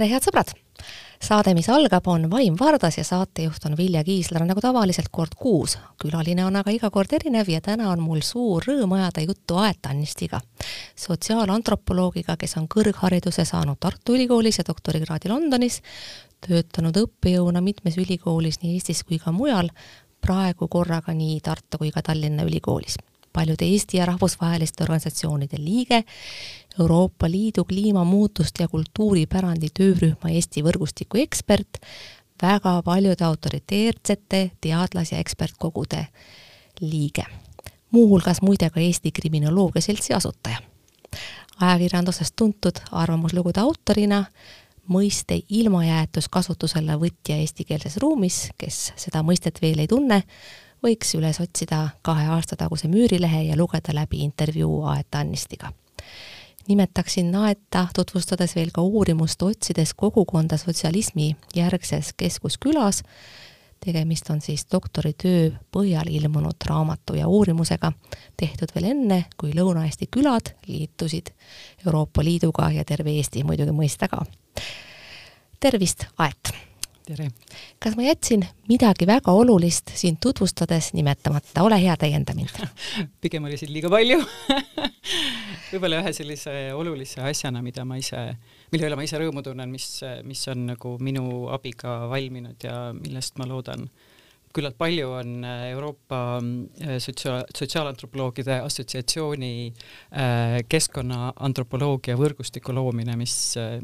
tere, head sõbrad! saade, mis algab, on Vaim Vardas ja saatejuht on Vilja Kiisler, nagu tavaliselt kord kuus. külaline on aga iga kord erinev ja täna on mul suur rõõm ajada juttu Aet Annistiga, sotsiaalantropoloogiga, kes on kõrghariduse saanud Tartu Ülikoolis ja doktorikraadi Londonis, töötanud õppejõuna mitmes ülikoolis nii Eestis kui ka mujal, praegu korraga nii Tartu kui ka Tallinna Ülikoolis paljude Eesti ja rahvusvaheliste organisatsioonide liige, Euroopa Liidu kliimamuutuste ja kultuuripärandi töörühma Eesti võrgustiku ekspert, väga paljude autoriteetsete teadlas- ja ekspertkogude liige. muuhulgas muide ka Eesti Kriminoloogia Seltsi asutaja. ajakirjandusest tuntud arvamuslugude autorina, mõiste ilmajäetus kasutusele võtja eestikeelses ruumis, kes seda mõistet veel ei tunne, võiks üles otsida kahe aasta taguse Müürilehe ja lugeda läbi intervjuu Aet Annistiga. nimetaksin Aeta tutvustades veel ka uurimust otsides kogukonda sotsialismi järgses keskuskülas, tegemist on siis doktoritöö põhjal ilmunud raamatu ja uurimusega, tehtud veel enne, kui Lõuna-Eesti külad liitusid Euroopa Liiduga ja terve Eesti muidugi mõista ka. tervist, Aet! Tere! kas ma jätsin midagi väga olulist sind tutvustades nimetamata, ole hea, täienda mind. Pigem oli siin liiga palju. Võib-olla ühe sellise olulise asjana, mida ma ise, mille üle ma ise rõõmu tunnen, mis, mis on nagu minu abiga valminud ja millest ma loodan küllalt palju on Euroopa sotsia-, sotsiaalantropoloogide assotsiatsiooni äh, keskkonnaantropoloogia võrgustiku loomine, mis,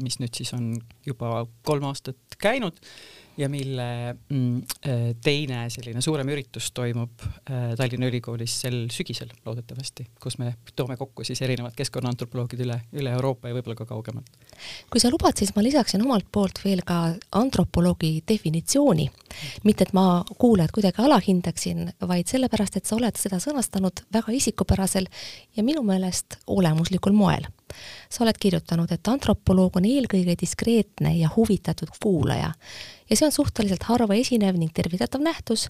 mis nüüd siis on juba kolm aastat käinud ja mille mm, äh, teine selline suurem üritus toimub äh, Tallinna Ülikoolis sel sügisel loodetavasti, kus me toome kokku siis erinevad keskkonnaantropoloogid üle, üle Euroopa ja võib-olla ka kaugemalt. kui sa lubad, siis ma lisaksin omalt poolt veel ka antropoloogi definitsiooni. mitte, et ma kuulajat kuidagi alahindaksin, vaid sellepärast, et sa oled seda sõnastanud väga isikupärasel ja minu meelest olemuslikul moel sa oled kirjutanud, et antropoloog on eelkõige diskreetne ja huvitatud kuulaja. Ja see on suhteliselt harva esinev ning tervitatav nähtus,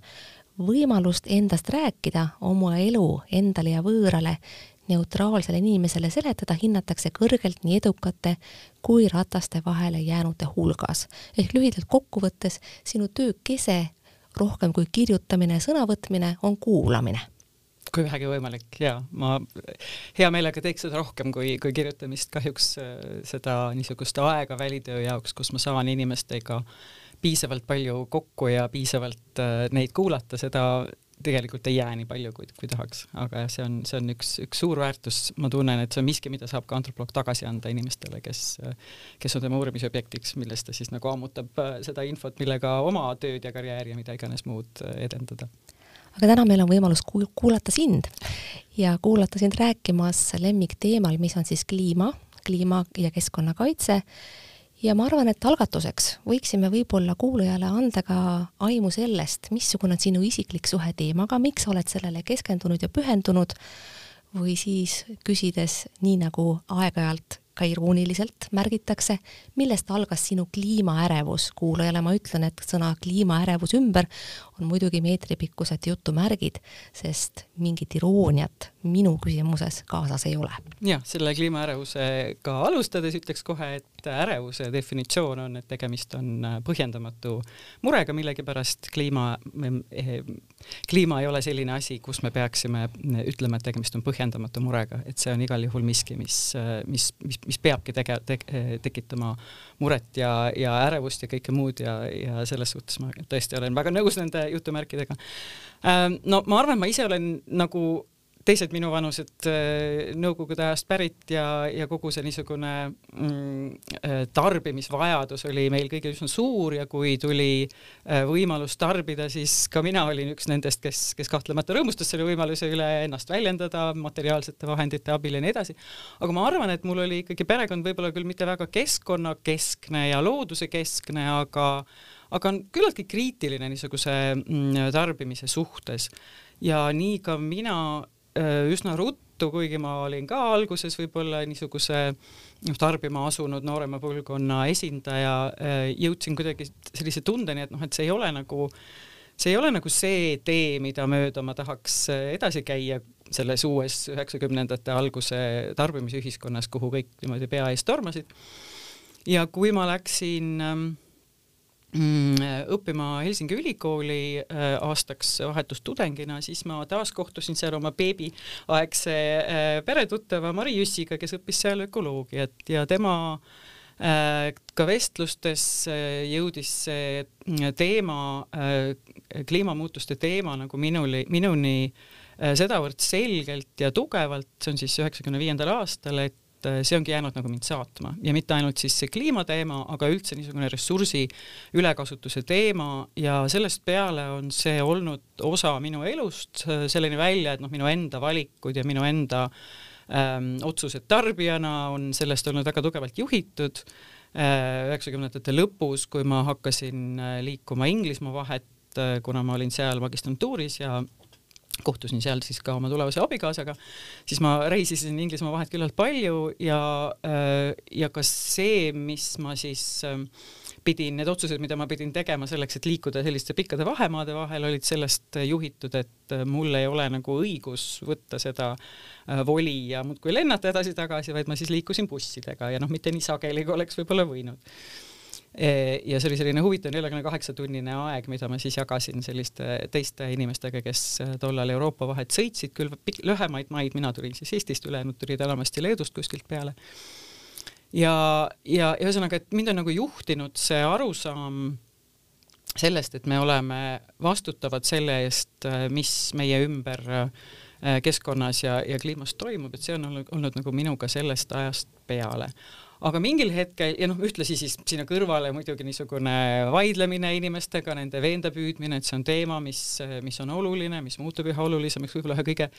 võimalust endast rääkida, oma elu endale ja võõrale, neutraalsele inimesele seletada hinnatakse kõrgelt nii edukate kui rataste vahele jäänute hulgas. ehk lühidalt kokku võttes, sinu töö kese rohkem kui kirjutamine ja sõnavõtmine on kuulamine kui vähegi võimalik ja ma hea meelega teeks seda rohkem kui, kui kirjutamist, kahjuks äh, seda niisugust aega välitöö jaoks, kus ma saan inimestega piisavalt palju kokku ja piisavalt äh, neid kuulata, seda tegelikult ei jää nii palju, kui, kui tahaks, aga jah, see on, see on üks, üks suur väärtus, ma tunnen, et see on miski, mida saab ka antropoloog tagasi anda inimestele, kes, kes on tema uurimisobjektiks, millest ta siis nagu ammutab äh, seda infot, millega oma tööd ja karjääri ja mida iganes muud edendada. Aga täna meil on võimalus kuulata sind ja kuulata sind rääkimas lemmikteemal, mis on siis kliima, kliima ja keskkonnakaitse. Ja ma arvan, et algatuseks võiksime võib-olla kuulajale anda ka aimu sellest, missugune on sinu isiklik suhe teemaga, miks oled sellele keskendunud ja pühendunud, või siis küsides, nii nagu aeg-ajalt ka irooniliselt märgitakse, millest algas sinu kliimaärevus. kuulajale ma ütlen, et sõna kliimaärevus ümber on muidugi meetripikkused jutumärgid, sest mingit irooniat minu küsimuses kaasas ei ole. jah, selle kliimaärevusega alustades ütleks kohe, et ärevuse definitsioon on, et tegemist on põhjendamatu murega millegipärast, kliima, eh, kliima ei ole selline asi, kus me peaksime ütlema, et tegemist on põhjendamatu murega, et see on igal juhul miski, mis, mis, mis, mis peabki tege-, te-, tekitama muret ja, ja ärevust ja kõike muud ja, ja selles suhtes ma tõesti olen väga nõus nende jutumärkidega. Ähm, no ma arvan, ma ise olen nagu teised minuvanused äh, nõukogude ajast pärit ja, ja kogu see niisugune mm, äh, tarbimisvajadus oli meil kõigil üsna suur ja kui tuli äh, võimalus tarbida, siis ka mina olin üks nendest, kes, kes kahtlemata rõõmustas selle võimaluse üle ennast väljendada materiaalsete vahendite abil ja nii edasi. aga ma arvan, et mul oli ikkagi perekond võib-olla küll mitte väga keskkonnakeskne ja loodusekeskne, aga aga on küllaltki kriitiline niisuguse mm, tarbimise suhtes ja nii ka mina üsna ruttu, kuigi ma olin ka alguses võib-olla niisuguse noh, tarbima asunud noorema põlvkonna esindaja, äh, jõudsin kuidagi sellise tundeni, et noh, et see ei ole nagu, see ei ole nagu see tee, mida mööda ma tahaks äh, edasi käia selles uues üheksakümnendate alguse tarbimisühiskonnas, kuhu kõik niimoodi pea ees tormasid. Ja kui ma läksin mm, õppima Helsingi ülikooli äh, aastaks vahetustudengina, siis ma taas kohtusin seal oma beebiaegse äh, peretuttava Mari Jüssiga, kes õppis seal ökoloogiat. Ja tema äh, ka vestlustes jõudis see teema, kliimamuutuste teema nagu minuli, minuni sedavõrd selgelt ja tugevalt, see on siis üheksakümne viiendal aastal, et et äh, see ongi jäänud nagu mind saatma. Ja mitte ainult siis see kliimateema, aga üldse niisugune ressursi ülekasutuse teema. Ja sellest peale on see olnud osa minu elust äh, selleni välja, et noh, minu enda valikud ja minu enda ähm, otsused tarbijana on sellest olnud väga tugevalt juhitud. Äh, üheksakümnendate lõpus, kui ma hakkasin liikuma Inglismaa vahet, kuna ma olin seal magistrantuuris ja kohtusin seal siis ka oma tulevase abikaasaga, siis ma reisisin Inglismaa vahet küllalt palju ja, äh, ja ka see, mis ma siis ähm, pidin, need otsused, mida ma pidin tegema selleks, et liikuda selliste pikkade vahemaade vahel, olid sellest juhitud, et äh, mul ei ole nagu õigus võtta seda äh, voli ja muudkui lennata edasi-tagasi, vaid ma siis liikusin bussidega ja noh, mitte nii sageli, kui oleks võib-olla võinud ja see oli selline huvitav neljakümne kaheksa tunnine aeg, mida ma siis jagasin selliste teiste inimestega, kes eh, tollal Euroopa vahet sõitsid, küll lühemaid maid, mina tulin siis Eestist, ülejäänud tulid enamasti Leedust kuskilt peale. ja, ja ühesõnaga, et mind on nagu juhtinud see arusaam sellest, et me oleme vastutavad selle eest, eh, mis meie ümber keskkonnas ja, ja kliimas toimub, et see on olnud, olnud nagu minuga sellest ajast peale aga mingil hetkel ja noh, ühtlasi siis sinna kõrvale muidugi niisugune vaidlemine inimestega, nende veenda püüdmine, et see on teema, mis, mis on oluline, mis muutub üha olulisemaks, võib-olla ühe kõige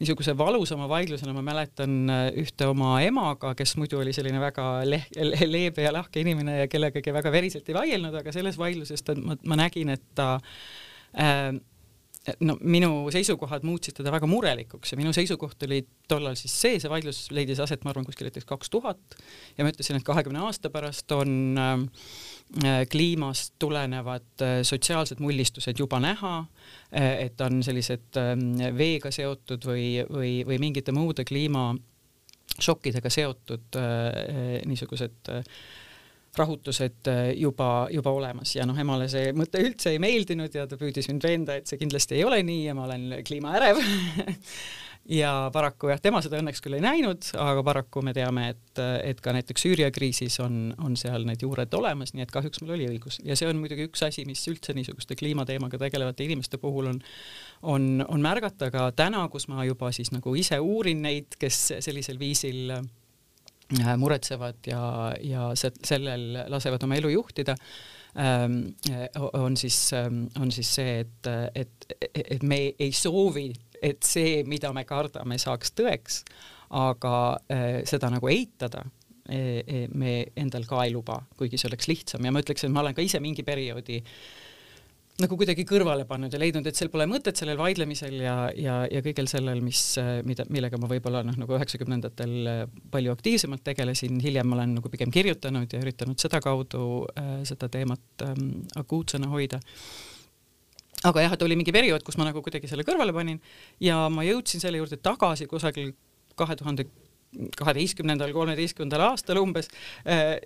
niisuguse valusama vaidlusena. Ma mäletan äh, ühte oma emaga, kes muidu oli selline väga leh-, leebe ja lahke inimene ja kellegagi väga veriselt ei vaielnud, aga selles vaidluses ta, ma, ma nägin, et ta äh, no minu seisukohad muutsid teda väga murelikuks ja minu seisukoht oli tollal siis see, see vaidlus leidis aset, ma arvan, kuskil näiteks kaks tuhat. Ja ma ütlesin, et kahekümne aasta pärast on äh, kliimast tulenevad äh, sotsiaalsed mullistused juba näha äh,, et on sellised äh, veega seotud või, või, või mingite muude kliimašokkidega seotud äh, niisugused äh, rahutused äh, juba, juba olemas. Ja noh, emale see mõte üldse ei meeldinud ja ta püüdis mind veenda, et see kindlasti ei ole nii ja ma olen kliimaärev. Ja paraku jah, tema seda õnneks küll ei näinud, aga paraku me teame, et, et ka näiteks Süüria kriisis on, on seal need juured olemas, nii et kahjuks mul oli õigus. Ja see on muidugi üks asi, mis üldse niisuguste kliimateemaga tegelevate inimeste puhul on, on, on märgata ka täna, kus ma juba siis nagu ise uurin neid, kes sellisel viisil Äh, muretsevad ja, ja sellel lasevad oma elu juhtida. Ähm, on siis, ähm, on siis see, et, et, et me ei soovi, et see, mida me kardame, saaks tõeks, aga äh, seda nagu eitada e, e, me endal ka ei luba, kuigi see oleks lihtsam. Ja ma ütleks, et ma olen ka ise mingi perioodi äh, nagu kuidagi kõrvale pannud ja leidnud, et seal pole mõtet sellel vaidlemisel ja, ja, ja kõigel sellel, mis, mida, millega ma võib-olla noh, nagu üheksakümnendatel palju aktiivsemalt tegelesin, hiljem ma olen nagu pigem kirjutanud ja üritanud sedakaudu äh, seda teemat ähm, akuutsena hoida. Aga jah, et oli mingi periood, kus ma nagu kuidagi selle kõrvale panin ja ma jõudsin selle juurde tagasi kusagil kahe tuhande kaheteistkümnendal, kolmeteistkümnendal aastal umbes äh,,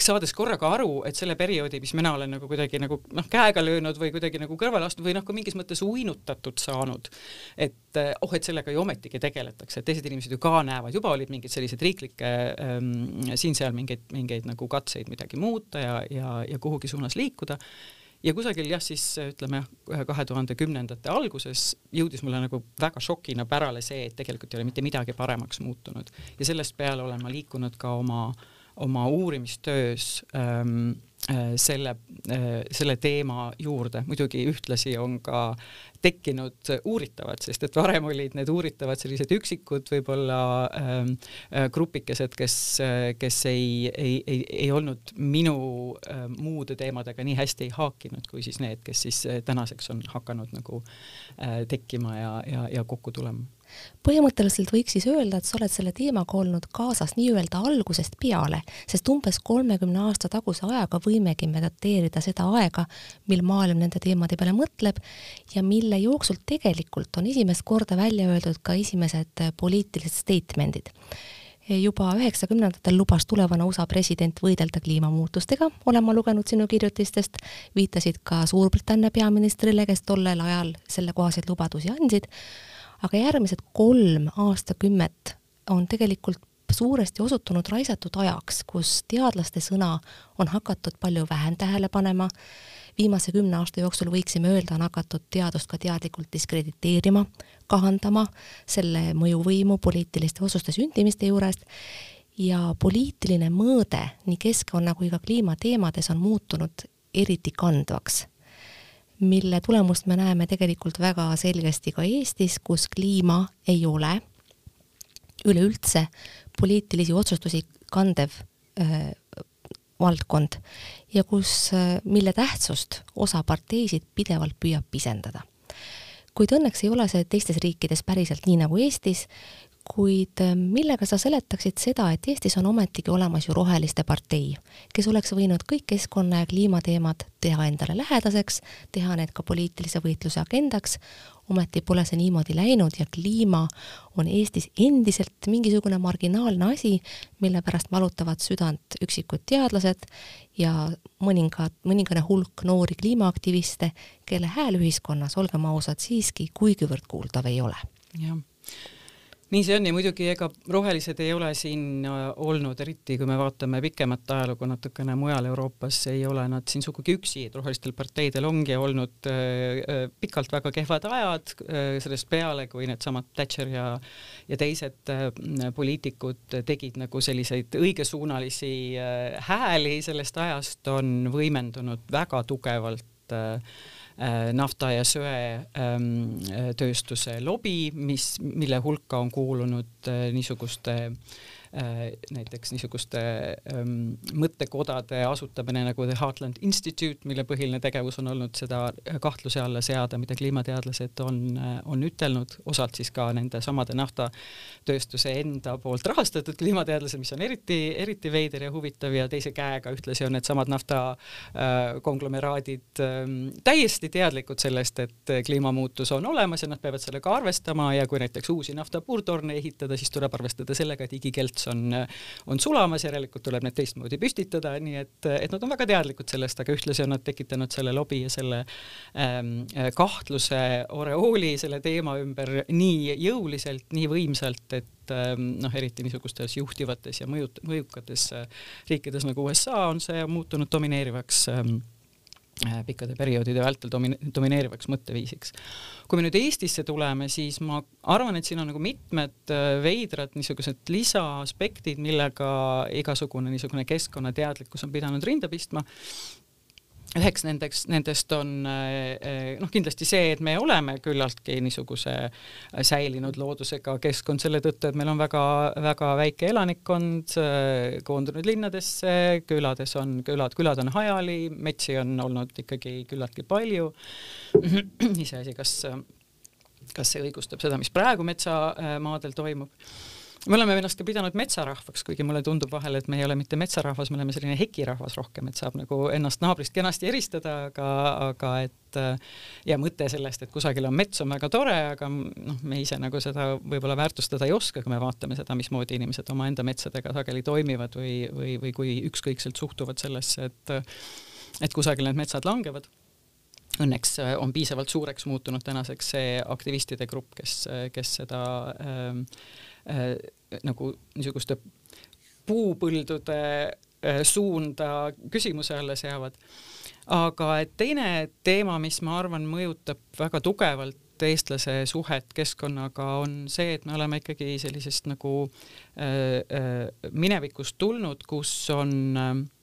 saades korraga aru, et selle perioodi, mis mina olen nagu kuidagi nagu noh, käega löönud või kuidagi nagu kõrvale astunud või noh, ka mingis mõttes uinutatud saanud, et äh, oh, et sellega ju ometigi tegeletakse, et teised inimesed ju ka näevad, juba olid mingid sellised riiklikke ähm, siin-seal mingeid, mingeid nagu katseid midagi muuta ja, ja, ja kuhugi suunas liikuda ja kusagil jah, siis ütleme kahe tuhande kümnendate alguses jõudis mulle nagu väga šokina pärale see, et tegelikult ei ole mitte midagi paremaks muutunud. Ja sellest peale olen ma liikunud ka oma, oma uurimistöös ähm, Äh, selle, äh, selle teema juurde, muidugi ühtlasi on ka tekkinud uuritavad, sest et varem olid need uuritavad sellised üksikud võib-olla ähm, äh, grupikesed, kes, kes ei, ei, ei, ei olnud minu äh, muude teemadega nii hästi haakinud, kui siis need, kes siis tänaseks on hakanud nagu äh, tekkima ja, ja, ja kokku tulema põhimõtteliselt võiks siis öelda, et sa oled selle teemaga olnud kaasas nii-öelda algusest peale, sest umbes kolmekümne aasta taguse ajaga võimegi me dateerida seda aega, mil maailm nende teemade peale mõtleb ja mille jooksul tegelikult on esimest korda välja öeldud ka esimesed poliitilised statement'id. Juba üheksakümnendatel lubas tulevane USA president võidelda kliimamuutustega, olen ma lugenud sinu kirjutistest, viitasid ka Suurbritannia peaministrile, kes tollel ajal sellekohaseid lubadusi andsid, aga järgmised kolm aastakümmet on tegelikult suuresti osutunud raisatud ajaks, kus teadlaste sõna on hakatud palju vähem tähele panema, viimase kümne aasta jooksul võiksime öelda, on hakatud teadust ka teadlikult diskrediteerima, kahandama selle mõjuvõimu poliitiliste otsuste sündimiste juurest. Ja poliitiline mõõde nii keskkonna kui ka kliimateemades on muutunud eriti kandvaks, mille tulemust me näeme tegelikult väga selgesti ka Eestis, kus kliima ei ole üleüldse poliitilisi otsustusi kandev äh, valdkond ja kus, äh, mille tähtsust osa parteisid pidevalt püüab pisendada. kuid õnneks ei ole see teistes riikides päriselt nii nagu Eestis, kuid äh, millega sa seletaksid seda, et Eestis on ometigi olemas ju Roheliste partei, kes oleks võinud kõik keskkonna ja kliimateemad teha endale lähedaseks, teha need ka poliitilise võitluse agendaks, ometi pole see niimoodi läinud ja kliima on Eestis endiselt mingisugune marginaalne asi, mille pärast valutavad südant üksikud teadlased ja mõningad, mõningane hulk noori kliimaaktiviste, kelle hääl ühiskonnas, olgem ausad, siiski kuigivõrd kuuldav ei ole. jah nii see on ja muidugi ega rohelised ei ole siin äh, olnud, eriti kui me vaatame pikemat ajalugu natukene mujal Euroopas, ei ole nad siin sugugi üksi, et rohelistel parteidel ongi olnud äh, äh, pikalt väga kehvad ajad sellest peale, kui needsamad Thatcher ja ja teised poliitikud tegid nagu selliseid õigesuunalisi hääli sellest ajast, on võimendunud väga tugevalt Äh, nafta ja söetööstuse ähm, lobi, mis, mille hulka on kuulunud äh, niisuguste Äh, näiteks niisuguste ähm, mõttekodade asutamine nagu The Heartland Institute, mille põhiline tegevus on olnud seda kahtluse alla seada, mida kliimateadlased on, äh, on ütelnud, osalt siis ka nende samade naftatööstuse enda poolt rahastatud kliimateadlased, mis on eriti, eriti veider ja huvitav ja teise käega ühtlasi on needsamad nafta äh, konglomeraadid äh, täiesti teadlikud sellest, et kliimamuutus on olemas ja nad peavad sellega arvestama ja kui näiteks uusi naftapuurtorne ehitada, siis tuleb arvestada sellega, et igikelts mets on, on sulamas, järelikult tuleb need teistmoodi püstitada, nii et, et nad on väga teadlikud sellest, aga ühtlasi on nad tekitanud selle lobi ja selle ähm, kahtluse oreooli selle teema ümber nii jõuliselt, nii võimsalt, et ähm, noh, eriti niisugustes juhtivates ja mõjut-, mõjukates äh, riikides nagu USA on see muutunud domineerivaks ähm, Äh, pikkade perioodide vältel domine-, domineerivaks mõtteviisiks. kui me nüüd Eestisse tuleme, siis ma arvan, et siin on nagu mitmed äh, veidrad niisugused lisaaspektid, millega igasugune niisugune keskkonnateadlikkus on pidanud rinda pistma üheks nendeks, nendest on eh, eh, noh, kindlasti see, et me oleme küllaltki niisuguse säilinud loodusega keskkond selle tõttu, et meil on väga-väga väike elanikkond eh, koondunud linnadesse, külades on, külad, külad on hajali, metsi on olnud ikkagi küllaltki palju. iseasi, kas, kas see õigustab seda, mis praegu metsamaadel toimub me oleme ennast ka pidanud metsarahvaks, kuigi mulle tundub vahel, et me ei ole mitte metsarahvas, me oleme selline hekirahvas rohkem, et saab nagu ennast naabrist kenasti eristada, aga, aga et ja mõte sellest, et kusagil on mets, on väga tore, aga noh, me ise nagu seda võib-olla väärtustada ei oska, kui me vaatame seda, mismoodi inimesed omaenda metsadega sageli toimivad või, või, või kui ükskõikselt suhtuvad sellesse, et et kusagil need metsad langevad. Õnneks on piisavalt suureks muutunud tänaseks see aktivistide grupp, kes, kes seda äh, äh, nagu niisuguste puupõldude äh, suunda küsimuse alla seavad. aga teine teema, mis ma arvan, mõjutab väga tugevalt eestlase suhet keskkonnaga on see, et me oleme ikkagi sellisest nagu äh, äh, minevikust tulnud, kus on äh, Äh,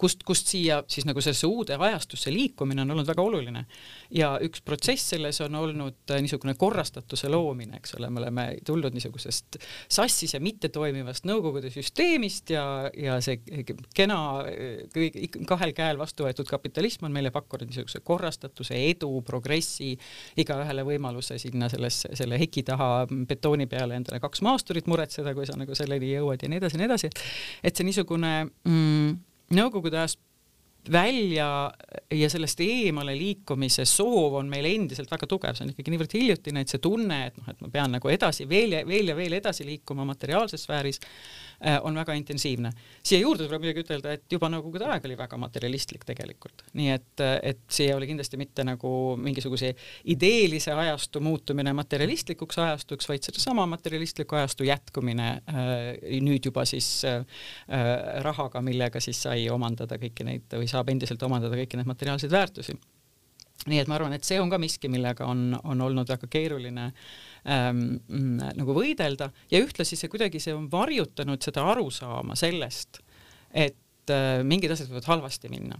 kust, kust siia siis nagu sellesse uude ajastusse liikumine on olnud väga oluline. ja üks protsess selles on olnud äh, niisugune korrastatuse loomine, eks ole, me oleme tulnud niisugusest sassis ja mittetoimivast Nõukogude süsteemist ja, ja see kena kahel käel vastu võetud kapitalism on meile pakkunud niisuguse korrastatuse, edu, progressi, igaühele võimaluse sinna sellesse, selle heki taha betooni peale endale kaks maasturit muretseda, kui sa nagu selleni jõuad ja nii edasi ja nii edasi, et see niisugune mm, Nõukogude ajast välja ja sellest eemale liikumise soov on meil endiselt väga tugev, see on ikkagi niivõrd hiljutine, et see tunne, et noh, et ma pean nagu edasi veel ja veel ja veel edasi liikuma materiaalses sfääris on väga intensiivne. siia juurde tuleb muidugi ütelda, et juba Nõukogude aeg oli väga materialistlik tegelikult, nii et, et see oli kindlasti mitte nagu mingisuguse ideelise ajastu muutumine materialistlikuks ajastuks, vaid sedasama materialistliku ajastu jätkumine äh, nüüd juba siis äh, rahaga, millega siis sai omandada kõiki neid või saab endiselt omandada kõiki neid materiaalseid väärtusi nii et ma arvan, et see on ka miski, millega on, on olnud väga keeruline äh, ähm, nagu võidelda ja ühtlasi see kuidagi, see on varjutanud seda arusaama sellest, et äh, mingid asjad võivad halvasti minna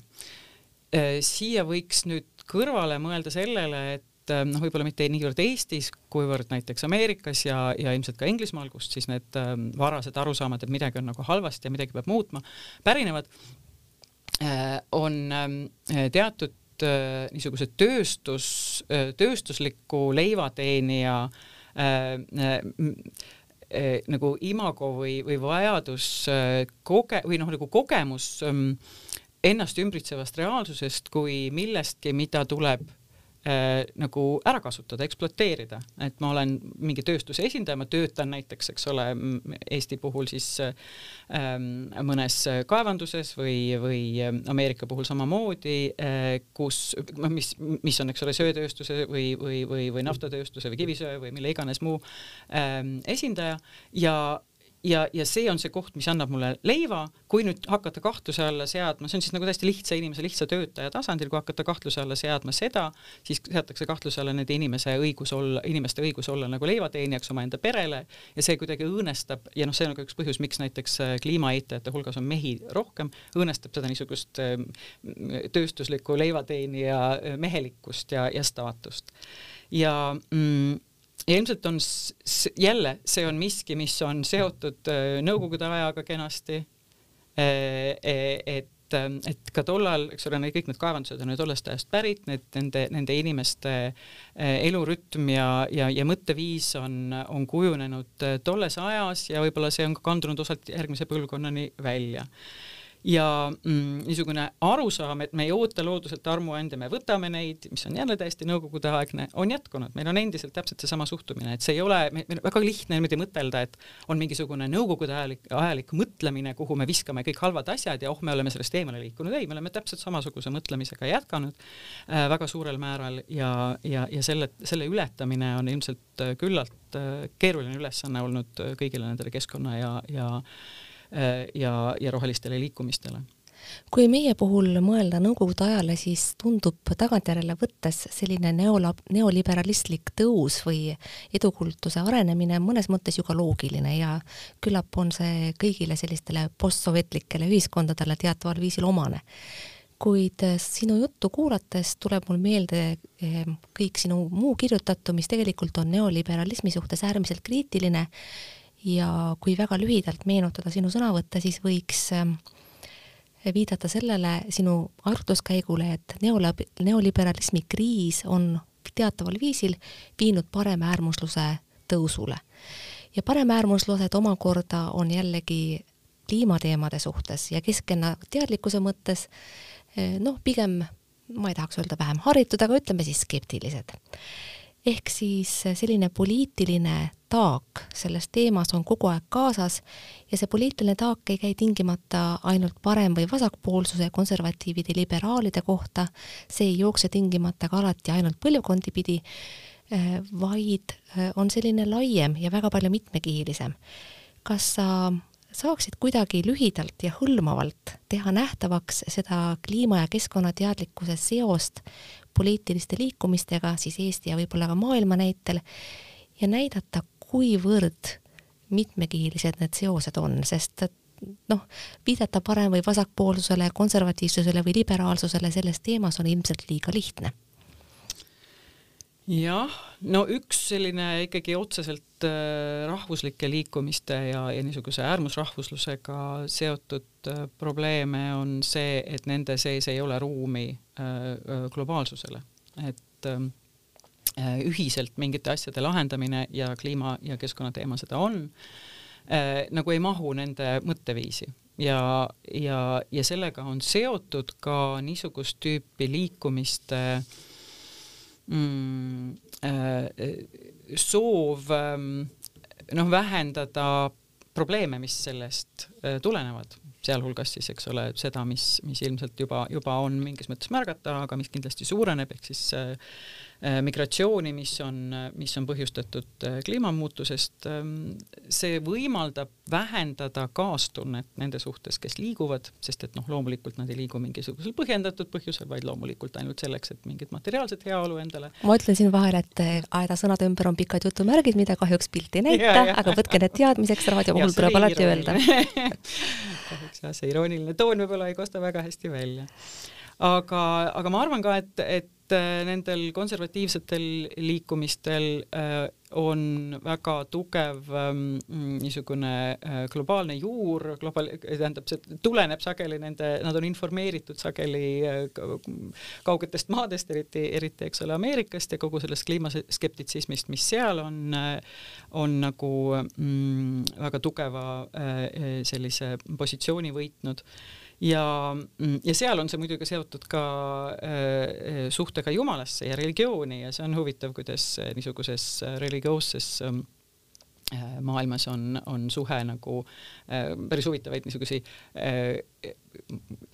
äh,. siia võiks nüüd kõrvale mõelda sellele, et äh, noh, võib-olla mitte niivõrd Eestis, kuivõrd näiteks Ameerikas ja, ja ilmselt ka Inglismaal, kust siis need äh, varased arusaamad, et midagi on nagu halvasti ja midagi peab muutma, pärinevad äh,, on äh, teatud niisuguse tööstus, äh, tööstusliku leivateenija äh, nagu imago või, või vajadus koge- või noh, nagu kogemus ähm, ennast ümbritsevast reaalsusest kui millestki, mida tuleb äh, nagu ära kasutada, ekspluateerida, et ma olen mingi tööstuse esindaja, ma töötan näiteks, eks ole, Eesti puhul siis äh, mõnes kaevanduses või, või Ameerika puhul samamoodi äh,, kus, mis, mis on, eks ole, söetööstuse või, või, või, või naftatööstuse või kivisöe või mille iganes muu äh, esindaja. Ja ja, ja see on see koht, mis annab mulle leiva, kui nüüd hakata kahtluse alla seadma, see on siis nagu täiesti lihtsa inimese, lihtsa töötaja tasandil, kui hakata kahtluse alla seadma seda, siis seatakse kahtluse alla nende inimese õigus olla, inimeste õigus olla nagu leivateenijaks omaenda perele ja see kuidagi õõnestab ja noh, see on ka üks põhjus, miks näiteks äh, kliimaeitajate hulgas on mehi rohkem, õõnestab seda niisugust äh, tööstuslikku leivateenija äh, mehelikkust ja, ja staatust. ja mm, ja ilmselt on jälle, see on miski, mis on seotud äh, Nõukogude ajaga kenasti. Äh, e-, et, ähm, et ka tollal, eks ole, kõik need kaevandused on ju tollest ajast pärit, need nende, nende inimeste äh, elurütm ja, ja, ja mõtteviis on, on kujunenud tolles ajas ja võib-olla see on ka kandunud osalt järgmise põlvkonnani välja ja mm, niisugune arusaam, et me ei oota looduselt armuande, me võtame neid, mis on jälle täiesti nõukogudeaegne, on jätkunud, meil on endiselt täpselt seesama suhtumine, et see ei ole, meil on väga lihtne niimoodi mõtelda, et on mingisugune nõukogude ajalik, ajalik mõtlemine, kuhu me viskame kõik halvad asjad ja oh, me oleme sellest eemale liikunud, ei, me oleme täpselt samasuguse mõtlemisega jätkanud äh, väga suurel määral ja, ja, ja selle, selle ületamine on ilmselt küllalt äh, keeruline ülesanne olnud kõigile nendele keskkonna ja, ja Äh, ja, ja rohelistele liikumistele kui meie puhul mõelda Nõukogude ajale, siis tundub tagantjärele võttes selline neolab-, neoliberalistlik tõus või edukultuse arenemine mõnes mõttes ju ka loogiline ja küllap on see kõigile sellistele postsovetlikele ühiskondadele teataval viisil omane. kuid sinu juttu kuulates tuleb mul meelde eh, kõik sinu muu kirjutatu, mis tegelikult on neoliberalismi suhtes äärmiselt kriitiline ja kui väga lühidalt meenutada sinu sõnavõtte, siis võiks ähm, viidata sellele sinu arutluskäigule, et neolab-, neoliberalismi kriis on teataval viisil viinud paremäärmusluse tõusule. ja paremäärmuslused omakorda on jällegi kliimateemade suhtes ja keskkonnateadlikkuse mõttes eh, noh, pigem ma ei tahaks öelda vähem haritud, aga ütleme siis skeptilised ehk siis selline poliitiline taak selles teemas on kogu aeg kaasas ja see poliitiline taak ei käi tingimata ainult parem- või vasakpoolsuse, konservatiivide, liberaalide kohta, see ei jookse tingimata ka alati ainult põlvkondi pidi, eh, vaid eh, on selline laiem ja väga palju mitmekihilisem. kas sa saaksid kuidagi lühidalt ja hõlmavalt teha nähtavaks seda kliima- ja keskkonnateadlikkuse seost poliitiliste liikumistega siis Eesti ja võib-olla ka maailma näitel ja näidata, kuivõrd mitmekihilised need seosed on, sest noh, viidata parem- või vasakpoolsusele, konservatiivsusele või liberaalsusele selles teemas on ilmselt liiga lihtne jah, no üks selline ikkagi otseselt äh, rahvuslike liikumiste ja, ja niisuguse äärmusrahvuslusega seotud äh, probleeme on see, et nende sees ei ole ruumi äh, globaalsusele, et ähm, ühiselt mingite asjade lahendamine ja kliima ja keskkonnateema seda on, nagu ei mahu nende mõtteviisi. Ja, ja, ja sellega on seotud ka niisugust tüüpi liikumiste mm, äh, soov ähm, noh, vähendada probleeme, mis sellest äh, tulenevad. Sealhulgas siis, eks ole, seda, mis, mis ilmselt juba, juba on mingis mõttes märgata, aga mis kindlasti suureneb, ehk siis äh, Äh, migratsiooni, mis on, mis on põhjustatud äh, kliimamuutusest, ähm, see võimaldab vähendada kaastunnet nende suhtes, kes liiguvad, sest et noh, loomulikult nad ei liigu mingisugusel põhjendatud põhjusel, vaid loomulikult ainult selleks, et mingit materiaalset heaolu endale. ma ütlen siin vahele, et äh, aeda sõnade ümber on pikad jutumärgid, mida kahjuks pilt ei näita, aga võtke need teadmiseks, raadio puhul tuleb alati öelda. Kahjuks jah, see irooniline toon võib-olla ei kosta väga hästi välja. Aga, aga ma arvan ka, et, et Äh, nendel konservatiivsetel liikumistel äh, on väga tugev ähm, niisugune äh, globaalne juur, globaal-, tähendab, see tuleneb sageli nende, nad on informeeritud sageli kaugetest maadest, eriti, eriti eks ole Ameerikast ja kogu sellest kliimaskeptitsismist, mis seal on, on nagu mm, väga tugeva sellise positsiooni võitnud ja, mm, ja seal on see muidugi seotud ka äh, suhtega Jumalasse ja religiooni ja see on huvitav, kuidas niisuguses religioosses äh, maailmas on, on suhe nagu äh, päris huvitavaid niisuguseid äh,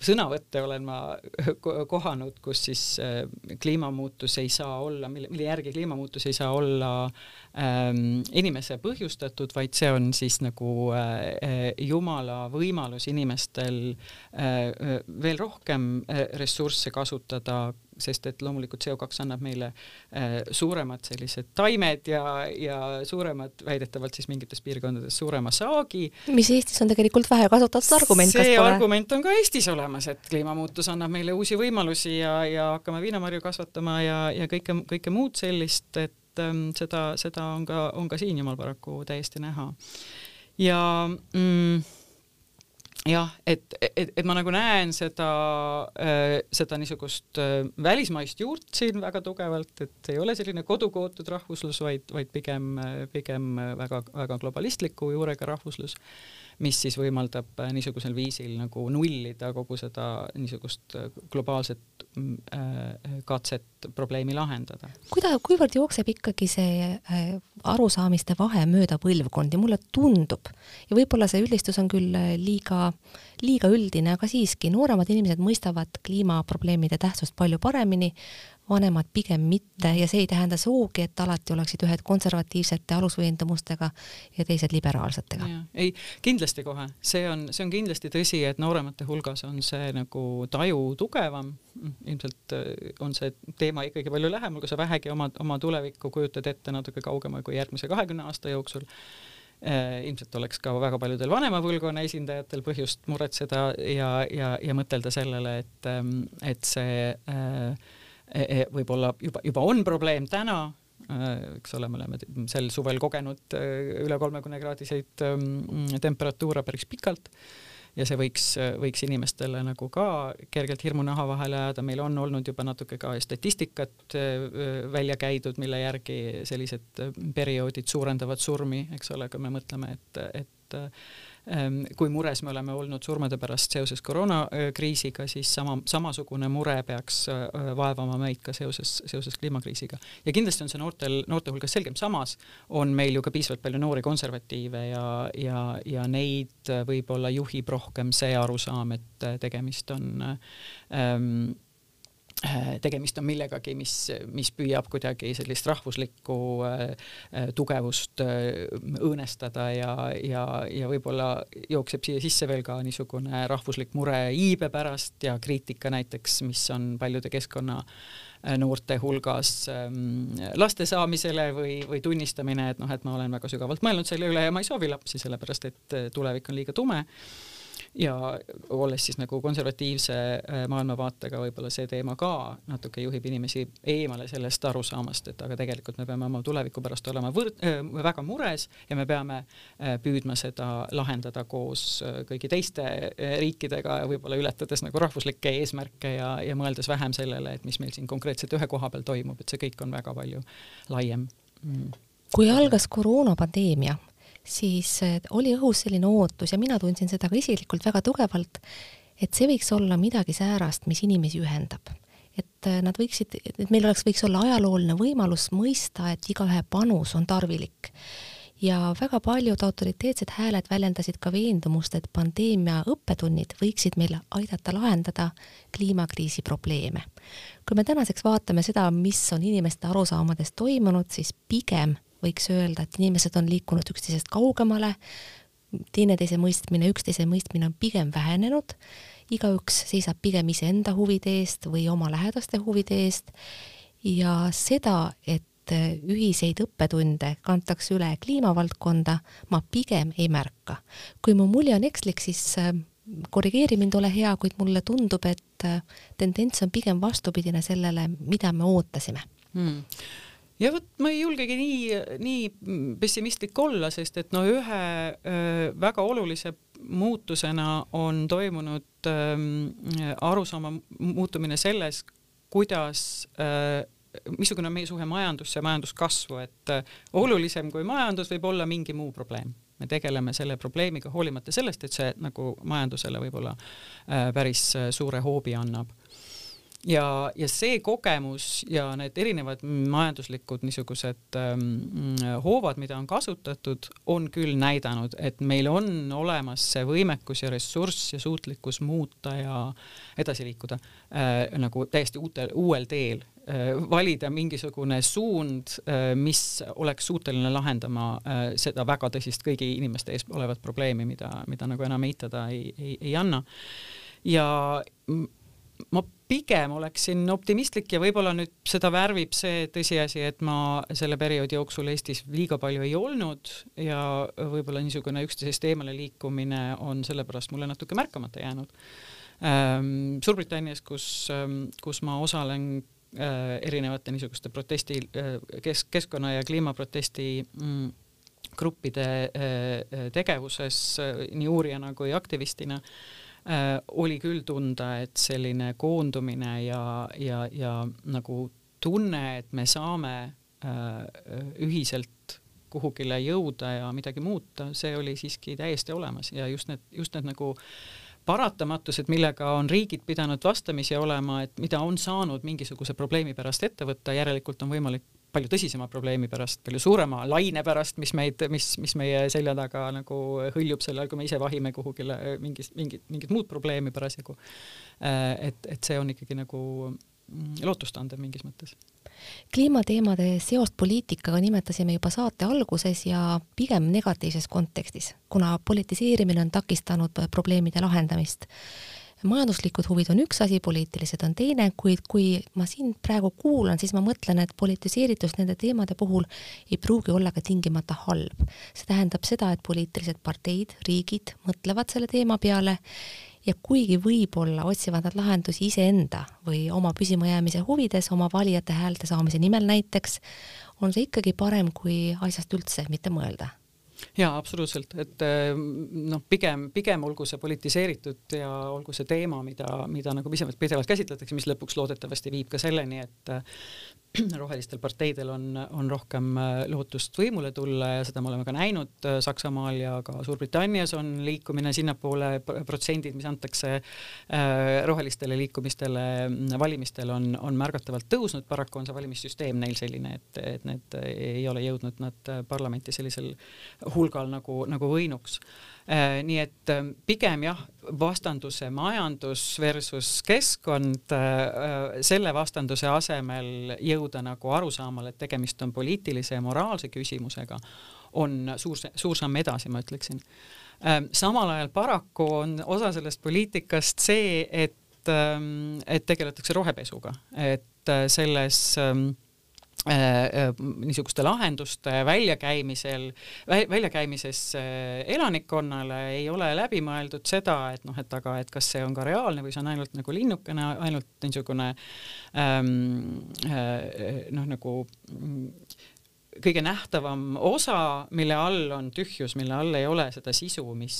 sõnavõtte olen ma kohanud, kus siis äh, kliimamuutus ei saa olla, mille, mille järgi kliimamuutus ei saa olla ähm, inimese põhjustatud, vaid see on siis nagu äh, Jumala võimalus inimestel äh, veel rohkem äh, ressursse kasutada sest et loomulikult CO2 annab meile äh, suuremad sellised taimed ja, ja suuremad, väidetavalt siis mingites piirkondades suurema saagi. mis Eestis on tegelikult vähe kasutatud argument. see argument on ka Eestis olemas, et kliimamuutus annab meile uusi võimalusi ja, ja hakkame viinamarju kasvatama ja, ja kõike, kõike muud sellist, et ähm, seda, seda on ka, on ka siin jumal paraku täiesti näha. ja mm, jah, et, et, et ma nagu näen seda äh,, seda niisugust äh, välismaist juurt siin väga tugevalt, et ei ole selline kodukootud rahvuslus, vaid, vaid pigem, pigem väga, väga globalistliku juurega rahvuslus mis siis võimaldab äh, niisugusel viisil nagu nullida kogu seda niisugust globaalset katset probleemi lahendada. kuida-, kuivõrd jookseb ikkagi see arusaamiste vahe mööda põlvkondi, mulle tundub, ja võib-olla see üldistus on küll liiga, liiga üldine, aga siiski, nooremad inimesed mõistavad kliimaprobleemide tähtsust palju paremini, vanemad pigem mitte ja see ei tähenda sugugi, et alati oleksid ühed konservatiivsete alusveendumustega ja teised liberaalsetega. ei, kindlasti kohe, see on, see on kindlasti tõsi, et nooremate hulgas on see nagu taju tugevam, ilmselt äh, on see teema ikkagi palju lähemal, kui sa vähegi oma, oma tulevikku kujutad ette natuke kaugemal kui järgmise kahekümne aasta jooksul ilmselt oleks ka väga paljudel vanema põlvkonna esindajatel põhjust muretseda ja, ja, ja mõtelda sellele, et, ähm, et see äh, E, e, võib-olla juba, juba on probleem täna, e, eks ole, me oleme sel suvel kogenud üle kolmekümne kraadiseid temperatuure päris pikalt ja see võiks, võiks inimestele nagu ka kergelt hirmu naha vahele ajada, meil on olnud juba natuke ka statistikat välja käidud, mille järgi sellised perioodid suurendavad surmi, eks ole, kui me mõtleme, et, et kui mures me oleme olnud surmade pärast seoses koroonakriisiga, siis sama, samasugune mure peaks äh, vaevama meid ka seoses, seoses kliimakriisiga. ja kindlasti on see noortel, noorte hulgas selgem, samas on meil ju ka piisavalt palju noori konservatiive ja, ja, ja neid võib-olla juhib rohkem see arusaam, et tegemist on ähm, Äh, tegemist on millegagi, mis, mis püüab kuidagi sellist rahvuslikku äh, äh, tugevust õõnestada ja, ja, ja võib-olla jookseb siia sisse veel ka niisugune rahvuslik mure iibe pärast ja kriitika näiteks, mis on paljude keskkonna noorte hulgas ähm, laste saamisele või, või tunnistamine, et noh, et ma olen väga sügavalt mõelnud selle üle ja ma ei soovi lapsi, sellepärast et tulevik on liiga tume ja olles siis nagu konservatiivse äh, maailmavaatega, võib-olla see teema ka natuke juhib inimesi eemale sellest arusaamast, et aga tegelikult me peame oma tuleviku pärast olema võrd-, äh, väga mures ja me peame äh, püüdma seda lahendada koos kõigi teiste riikidega ja võib-olla ületades nagu rahvuslikke eesmärke ja, ja mõeldes vähem sellele, et mis meil siin konkreetselt ühe koha peal toimub, et see kõik on väga palju laiem. Mm.. kui algas koroonapandeemia, siis oli õhus selline ootus ja mina tundsin seda ka isiklikult väga tugevalt, et see võiks olla midagi säärast, mis inimesi ühendab. et nad võiksid, et meil oleks, võiks olla ajalooline võimalus mõista, et igaühe panus on tarvilik ja väga paljud autoriteetsed hääled väljendasid ka veendumust, et pandeemia õppetunnid võiksid meil aidata lahendada kliimakriisi probleeme. kui me tänaseks vaatame seda, mis on inimeste arusaamades toimunud, siis pigem võiks öelda, et inimesed on liikunud üksteisest kaugemale, teineteise mõistmine, üksteise mõistmine on pigem vähenenud, igaüks seisab pigem iseenda huvide eest või oma lähedaste huvide eest. Ja seda, et ühiseid õppetunde kantakse üle kliimavaldkonda, ma pigem ei märka. kui mu mulje on ekslik, siis äh, korrigeeri mind, ole hea, kuid mulle tundub, et äh, tendents on pigem vastupidine sellele, mida me ootasime. Hmm ja vot ma ei julgegi nii, nii pessimistlik olla, sest et no ühe öö, väga olulise muutusena on toimunud öö, arusaama muutumine selles, kuidas öö, missugune on meie suhe majandusse ja majanduskasvu, et olulisem kui majandus võib olla mingi muu probleem. me tegeleme selle probleemiga hoolimata sellest, et see nagu majandusele võib-olla päris suure hoobi annab ja, ja see kogemus ja need erinevad majanduslikud niisugused ähm, hoovad, mida on kasutatud, on küll näidanud, et meil on olemas see võimekus ja ressurss ja suutlikkus muuta ja edasi liikuda äh, nagu täiesti uutel, uuel teel äh,, valida mingisugune suund äh,, mis oleks suuteline lahendama äh, seda väga tõsist kõigi inimeste ees olevat probleemi, mida, mida nagu enam eitada ei, ei, ei anna. ja ma pigem oleksin optimistlik ja võib-olla nüüd seda värvib see tõsiasi, et ma selle perioodi jooksul Eestis liiga palju ei olnud ja võib-olla niisugune üksteisest eemale liikumine on sellepärast mulle natuke märkamata jäänud. Ähm, Suurbritannias, kus, ähm, kus ma osalen äh, erinevate niisuguste protesti, äh, kes-, keskkonna ja kliimaprotesti mm, gruppide äh, tegevuses nii uurijana kui aktivistina äh, oli küll tunda, et selline koondumine ja, ja, ja nagu tunne, et me saame äh, ühiselt kuhugile jõuda ja midagi muuta, see oli siiski täiesti olemas. Ja just need, just need nagu paratamatused, millega on riigid pidanud vastamisi olema, et mida on saanud mingisuguse probleemi pärast ette võtta, järelikult on võimalik palju tõsisema probleemi pärast, palju suurema laine pärast, mis meid, mis, mis meie selja taga nagu hõljub sel ajal, kui me ise vahime kuhugile mingit, mingit, mingit muud probleemi parasjagu. Äh, et, et see on ikkagi nagu mm, lootustandev mingis mõttes. kliimateemade seost poliitikaga nimetasime juba saate alguses ja pigem negatiivses kontekstis, kuna politiseerimine on takistanud probleemide lahendamist majanduslikud huvid on üks asi, poliitilised on teine, kuid kui ma sind praegu kuulan, siis ma mõtlen, et politiseeritus nende teemade puhul ei pruugi olla ka tingimata halb. see tähendab seda, et poliitilised parteid, riigid mõtlevad selle teema peale ja kuigi võib-olla otsivad nad lahendusi iseenda või oma püsimajäämise huvides, oma valijate häälte saamise nimel näiteks, on see ikkagi parem, kui asjast üldse mitte mõelda jaa, absoluutselt, et eh, noh, pigem, pigem olgu see politiseeritud ja olgu see teema, mida, mida nagu pidevalt, pidevalt käsitletakse, mis lõpuks loodetavasti viib ka selleni, et rohelistel parteidel on, on rohkem äh, lootust võimule tulla ja seda me oleme ka näinud äh, Saksamaal ja ka Suurbritannias on liikumine sinnapoole, protsendid, mis antakse äh, rohelistele liikumistele mm, valimistel, on, on märgatavalt tõusnud, paraku on see valimissüsteem neil selline, et, et need ei ole jõudnud nad parlamenti sellisel hulgal nagu, nagu võinuks nii et ähm, pigem jah, vastanduse majandus versus keskkond, äh, selle vastanduse asemel jõuda nagu arusaamale, et tegemist on poliitilise ja moraalse küsimusega, on suur, suur samm edasi, ma ütleksin. Ähm, samal ajal paraku on osa sellest poliitikast see, et, ähm, et tegeletakse rohepesuga, et äh, selles Äh, äh, niisuguste lahenduste väljakäimisel, väljakäimises elanikkonnale ei ole läbi mõeldud seda, et noh, et aga, et kas see on ka reaalne või see on ainult nagu linnukene, ainult niisugune ähm, äh, noh, nagu mm, kõige nähtavam osa, mille all on tühjus, mille all ei ole seda sisu, mis,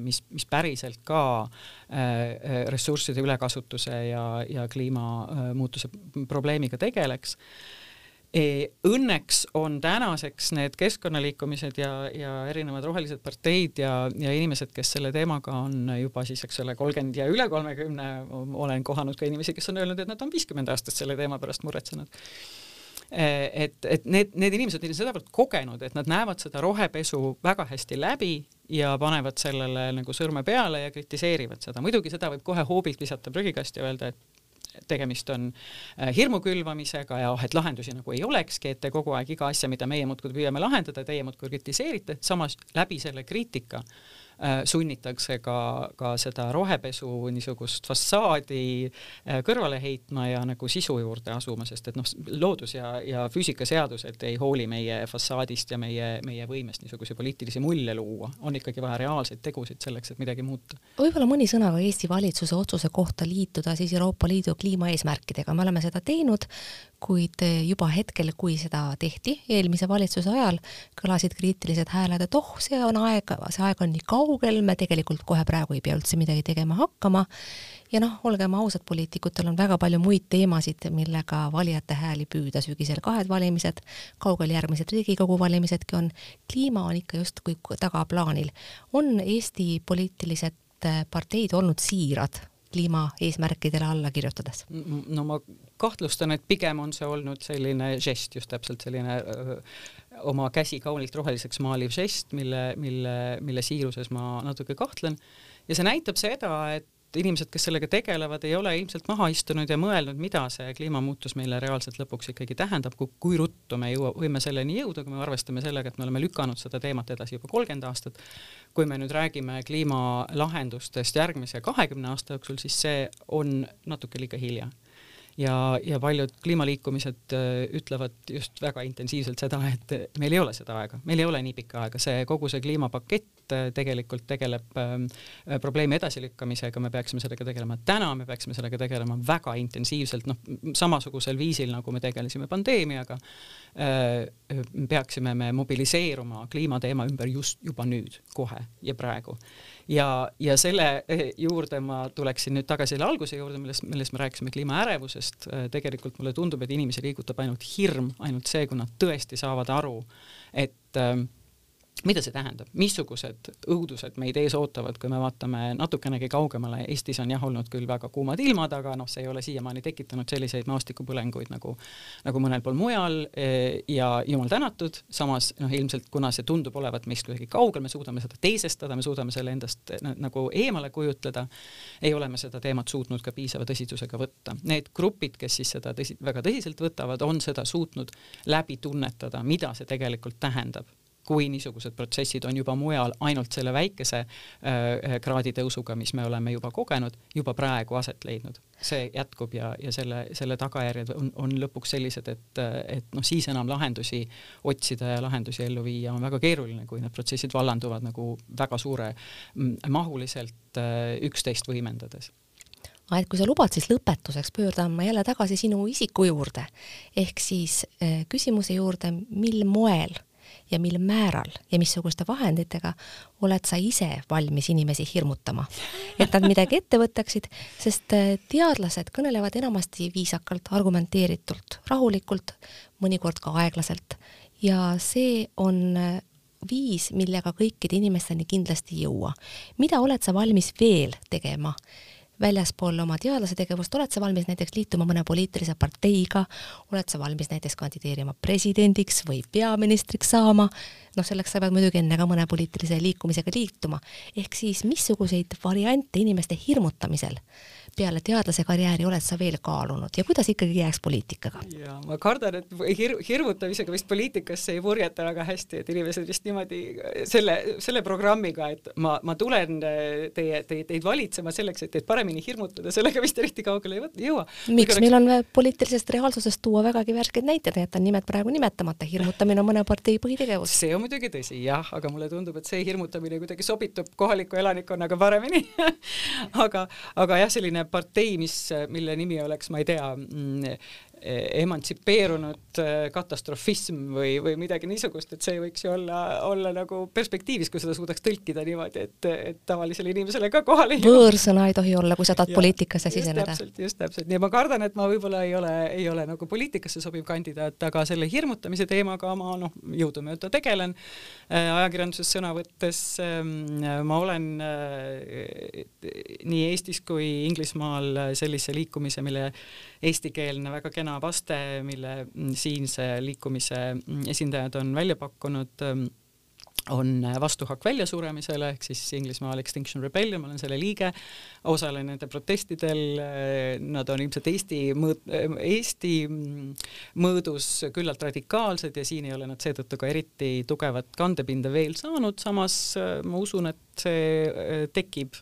mis, mis päriselt ka äh, ressursside ülekasutuse ja, ja kliimamuutuse probleemiga tegeleks. E, õnneks on tänaseks need keskkonnaliikumised ja, ja erinevad rohelised parteid ja, ja inimesed, kes selle teemaga on juba siis, eks ole, kolmkümmend ja üle kolmekümne, olen kohanud ka inimesi, kes on öelnud, et nad on viiskümmend aastat selle teema pärast muretsenud et, et need, need inimesed on sedavõrd kogenud, et nad näevad seda rohepesu väga hästi läbi ja panevad sellele nagu sõrme peale ja kritiseerivad seda. muidugi seda võib kohe hoobilt visata prügikasti ja öelda, et tegemist on äh, hirmu külvamisega ja oh, et lahendusi nagu ei olekski, et te kogu aeg iga asja, mida meie muudkui püüame lahendada, teie muudkui kritiseerite, samas läbi selle kriitika äh, sunnitakse ka, ka seda rohepesu niisugust fassaadi äh, kõrvale heitma ja nagu sisu juurde asuma, sest et noh, loodus ja, ja füüsikaseadused ei hooli meie fassaadist ja meie, meie võimest niisuguseid poliitilisi mulje luua, on ikkagi vaja reaalseid tegusid selleks, et midagi muuta. võib-olla mõni sõna ka Eesti valitsuse otsuse kohta liituda siis Euroopa Liidu kliimaeesmärkidega, me oleme seda teinud, kuid juba hetkel, kui seda tehti eelmise valitsuse ajal, kõlasid kriitilised hääled, et oh, see on aeg, see aeg on nii kaugel, me tegelikult kohe praegu ei pea üldse midagi tegema hakkama. ja noh, olgem ausad, poliitikutel on väga palju muid teemasid, millega valijate hääli püüda, sügisel kahed valimised, kaugel järgmised Riigikogu valimisedki on, kliima on ikka justkui tagaplaanil. on Eesti poliitilised parteid olnud siirad kliimaeesmärkidele alla kirjutades? no ma kahtlustan, et pigem on see olnud selline žest, just täpselt selline öö, oma käsi kaunilt roheliseks maaliv žest, mille, mille, mille siiruses ma natuke kahtlen. ja see näitab seda, et inimesed, kes sellega tegelevad, ei ole ilmselt maha istunud ja mõelnud, mida see kliimamuutus meile reaalselt lõpuks ikkagi tähendab, kui, kui ruttu me jõua, võime selleni jõuda, kui me arvestame sellega, et me oleme lükanud seda teemat edasi juba kolmkümmend aastat. kui me nüüd räägime kliimalahendustest järgmise kahekümne aasta jooksul, siis see on natuke liiga hilja ja, ja paljud kliimaliikumised äh, ütlevad just väga intensiivselt seda, et meil ei ole seda aega, meil ei ole nii pikka aega, see kogu see kliimapakett äh, tegelikult tegeleb ähm, äh, probleemi edasilükkamisega, me peaksime sellega tegelema. Täna, me peaksime sellega tegelema väga intensiivselt, noh, samasugusel viisil, nagu me tegelesime pandeemiaga. Äh,, peaksime me mobiliseeruma kliimateema ümber just juba nüüd, kohe ja praegu. Ja, ja selle juurde ma tuleksin nüüd tagasi selle alguse juurde, millest, millest me rääkisime kliimaärevusest. Tegelikult mulle tundub, et inimesi liigutab ainult hirm, ainult see, kui nad tõesti saavad aru, et äh, mida see tähendab, missugused õudused meid ees ootavad, kui me vaatame natukenegi kaugemale, Eestis on jah olnud küll väga kuumad ilmad, aga noh, see ei ole siiamaani tekitanud selliseid maastikupõlenguid nagu, nagu mõnel pool mujal eh, ja jumal tänatud, samas noh, ilmselt kuna see tundub olevat meist kuidagi kaugel, me suudame seda teisestada, me suudame selle endast nagu eemale kujutleda, ei ole me seda teemat suutnud ka piisava tõsidusega võtta. Need grupid, kes siis seda tõsi, väga tõsiselt võtavad, on seda suutnud läbi tunnetada, mida see tegelikult tähendab kui niisugused protsessid on juba mujal ainult selle väikese äh, kraadi tõusuga, mis me oleme juba kogenud, juba praegu aset leidnud. see jätkub ja, ja selle, selle tagajärjed on, on lõpuks sellised, et, et noh, siis enam lahendusi otsida ja lahendusi ellu viia on väga keeruline, kui need protsessid vallanduvad nagu väga suure mahuliselt äh, üksteist võimendades aga et kui sa lubad, siis lõpetuseks pöördan ma jälle tagasi sinu isiku juurde, ehk siis äh, küsimuse juurde, mil moel ja mil määral ja missuguste vahenditega oled sa ise valmis inimesi hirmutama, et nad midagi ette võtaksid, sest äh, teadlased kõnelevad enamasti viisakalt, argumenteeritult, rahulikult, mõnikord ka aeglaselt. Ja see on äh, viis, millega kõikide inimesteni kindlasti ei jõua. mida oled sa valmis veel tegema väljaspool oma teadlase tegevust, oled sa valmis näiteks liituma mõne poliitilise parteiga, oled sa valmis näiteks kandideerima presidendiks või peaministriks saama, noh, selleks sa pead muidugi enne ka mõne poliitilise liikumisega liituma. ehk siis missuguseid variante inimeste hirmutamisel peale teadlase karjääri oled sa veel kaalunud ja kuidas ikkagi jääks poliitikaga? ja ma kardan, et hir hirmutamisega vist poliitikasse ei purjeta väga hästi, et inimesed vist niimoodi selle, selle programmiga, et ma, ma tulen teie, teie, teid valitsema selleks, et teid paremini hirmutada, sellega vist eriti kaugele ei jõua. miks, oleks... meil on poliitilisest reaalsusest tuua vägagi värskeid näiteid, jätan nimed praegu nimetamata, hirmutamine on mõne partei põhitegevus. see on muidugi tõsi jah, aga mulle tundub, et see hirmutamine kuidagi sobitub kohaliku elanikkonnaga paremini aga, aga jah, selline partei, mis, mille nimi oleks, ma ei tea, mm, emantsipeerunud katastrofism või, või midagi niisugust, et see võiks ju olla, olla nagu perspektiivis, kui seda suudaks tõlkida niimoodi, et, et tavalisele inimesele ka kohale ei jõua. võõrsõna ei tohi olla, kui sa tahad poliitikasse siseneda. just täpselt, nii ma kardan, et ma võib-olla ei ole, ei ole nagu poliitikasse sobiv kandidaat, aga selle hirmutamise teemaga ma noh, jõudumööda tegelen ajakirjanduses sõna võttes. Ähm, ma olen nii Eestis kui Inglismaal sellise liikumise, mille eestikeelne väga kena vaste, mille siinse liikumise esindajad on välja pakkunud on vastuhakk väljasuremisele ehk siis Inglismaal Extinction Rebellion, ma olen selle liige, osalen nende protestidel, nad on ilmselt Eesti mõõt-, Eesti mõõdus küllalt radikaalsed ja siin ei ole nad seetõttu ka eriti tugevat kandepinda veel saanud, samas ma usun, et see tekib,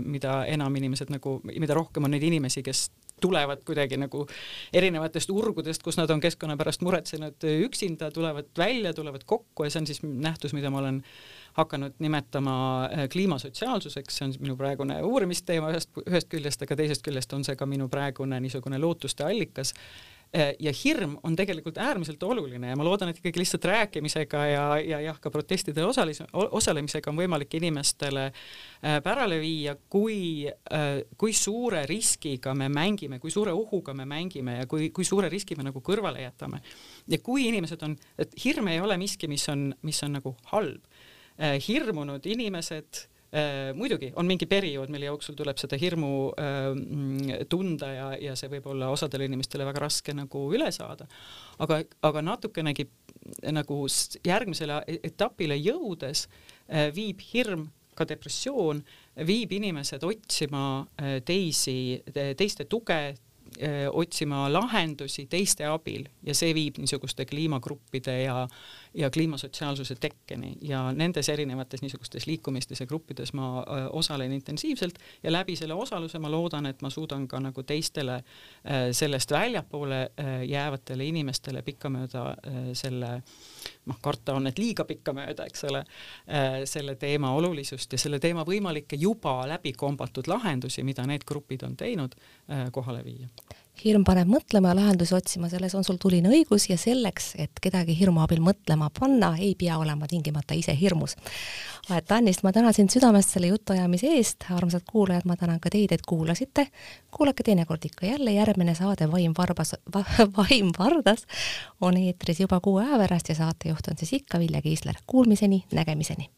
mida enam inimesed nagu, mida rohkem on neid inimesi, kes tulevad kuidagi nagu erinevatest urgudest, kus nad on keskkonna pärast muretsenud üksinda, tulevad välja, tulevad kokku ja see on siis nähtus, mida ma olen hakanud nimetama äh, kliimasotsiaalsuseks, see on minu praegune uurimisteema ühest, ühest küljest, aga teisest küljest on see ka minu praegune niisugune lootuste allikas ja hirm on tegelikult äärmiselt oluline ja ma loodan, et ikkagi lihtsalt rääkimisega ja, ja jah, ka protestidel osalis-, osalemisega on võimalik inimestele äh, pärale viia, kui, äh, kui suure riskiga me mängime, kui suure ohuga me mängime ja kui, kui suure riski me nagu kõrvale jätame. ja kui inimesed on, et hirm ei ole miski, mis on, mis on nagu halb. hirmunud inimesed Äh, muidugi on mingi periood, mille jooksul tuleb seda hirmu äh, tunda ja, ja see võib olla osadele inimestele väga raske nagu üle saada. aga, aga natukenegi nagu järgmisele e-, etapile jõudes äh, viib hirm ka depressioon, viib inimesed otsima äh, teisi, teiste tuge, äh, otsima lahendusi teiste abil ja see viib niisuguste kliimagruppide ja ja kliimasotsiaalsuse tekkeni. Ja nendes erinevates niisugustes liikumistes ja gruppides ma öö, osalen intensiivselt ja läbi selle osaluse ma loodan, et ma suudan ka nagu teistele öö, sellest väljapoole öö, jäävatele inimestele pikkamööda selle noh, karta on, et liiga pikkamööda, eks ole, selle teema olulisust ja selle teema võimalikke juba läbi kombatud lahendusi, mida need grupid on teinud, kohale viia hirm paneb mõtlema ja lahendusi otsima, selles on sul tuline õigus ja selleks, et kedagi hirmu abil mõtlema panna, ei pea olema tingimata ise hirmus. et Annist, ma tänan sind südamest selle jutuajamise eest, armsad kuulajad, ma tänan ka teid, et kuulasite. kuulake teinekord ikka jälle, järgmine saade Vaim varbas va,, Vaim vardas on eetris juba kuu aja pärast ja saatejuht on siis ikka Vilja Kiisler. Kuulmiseni, nägemiseni.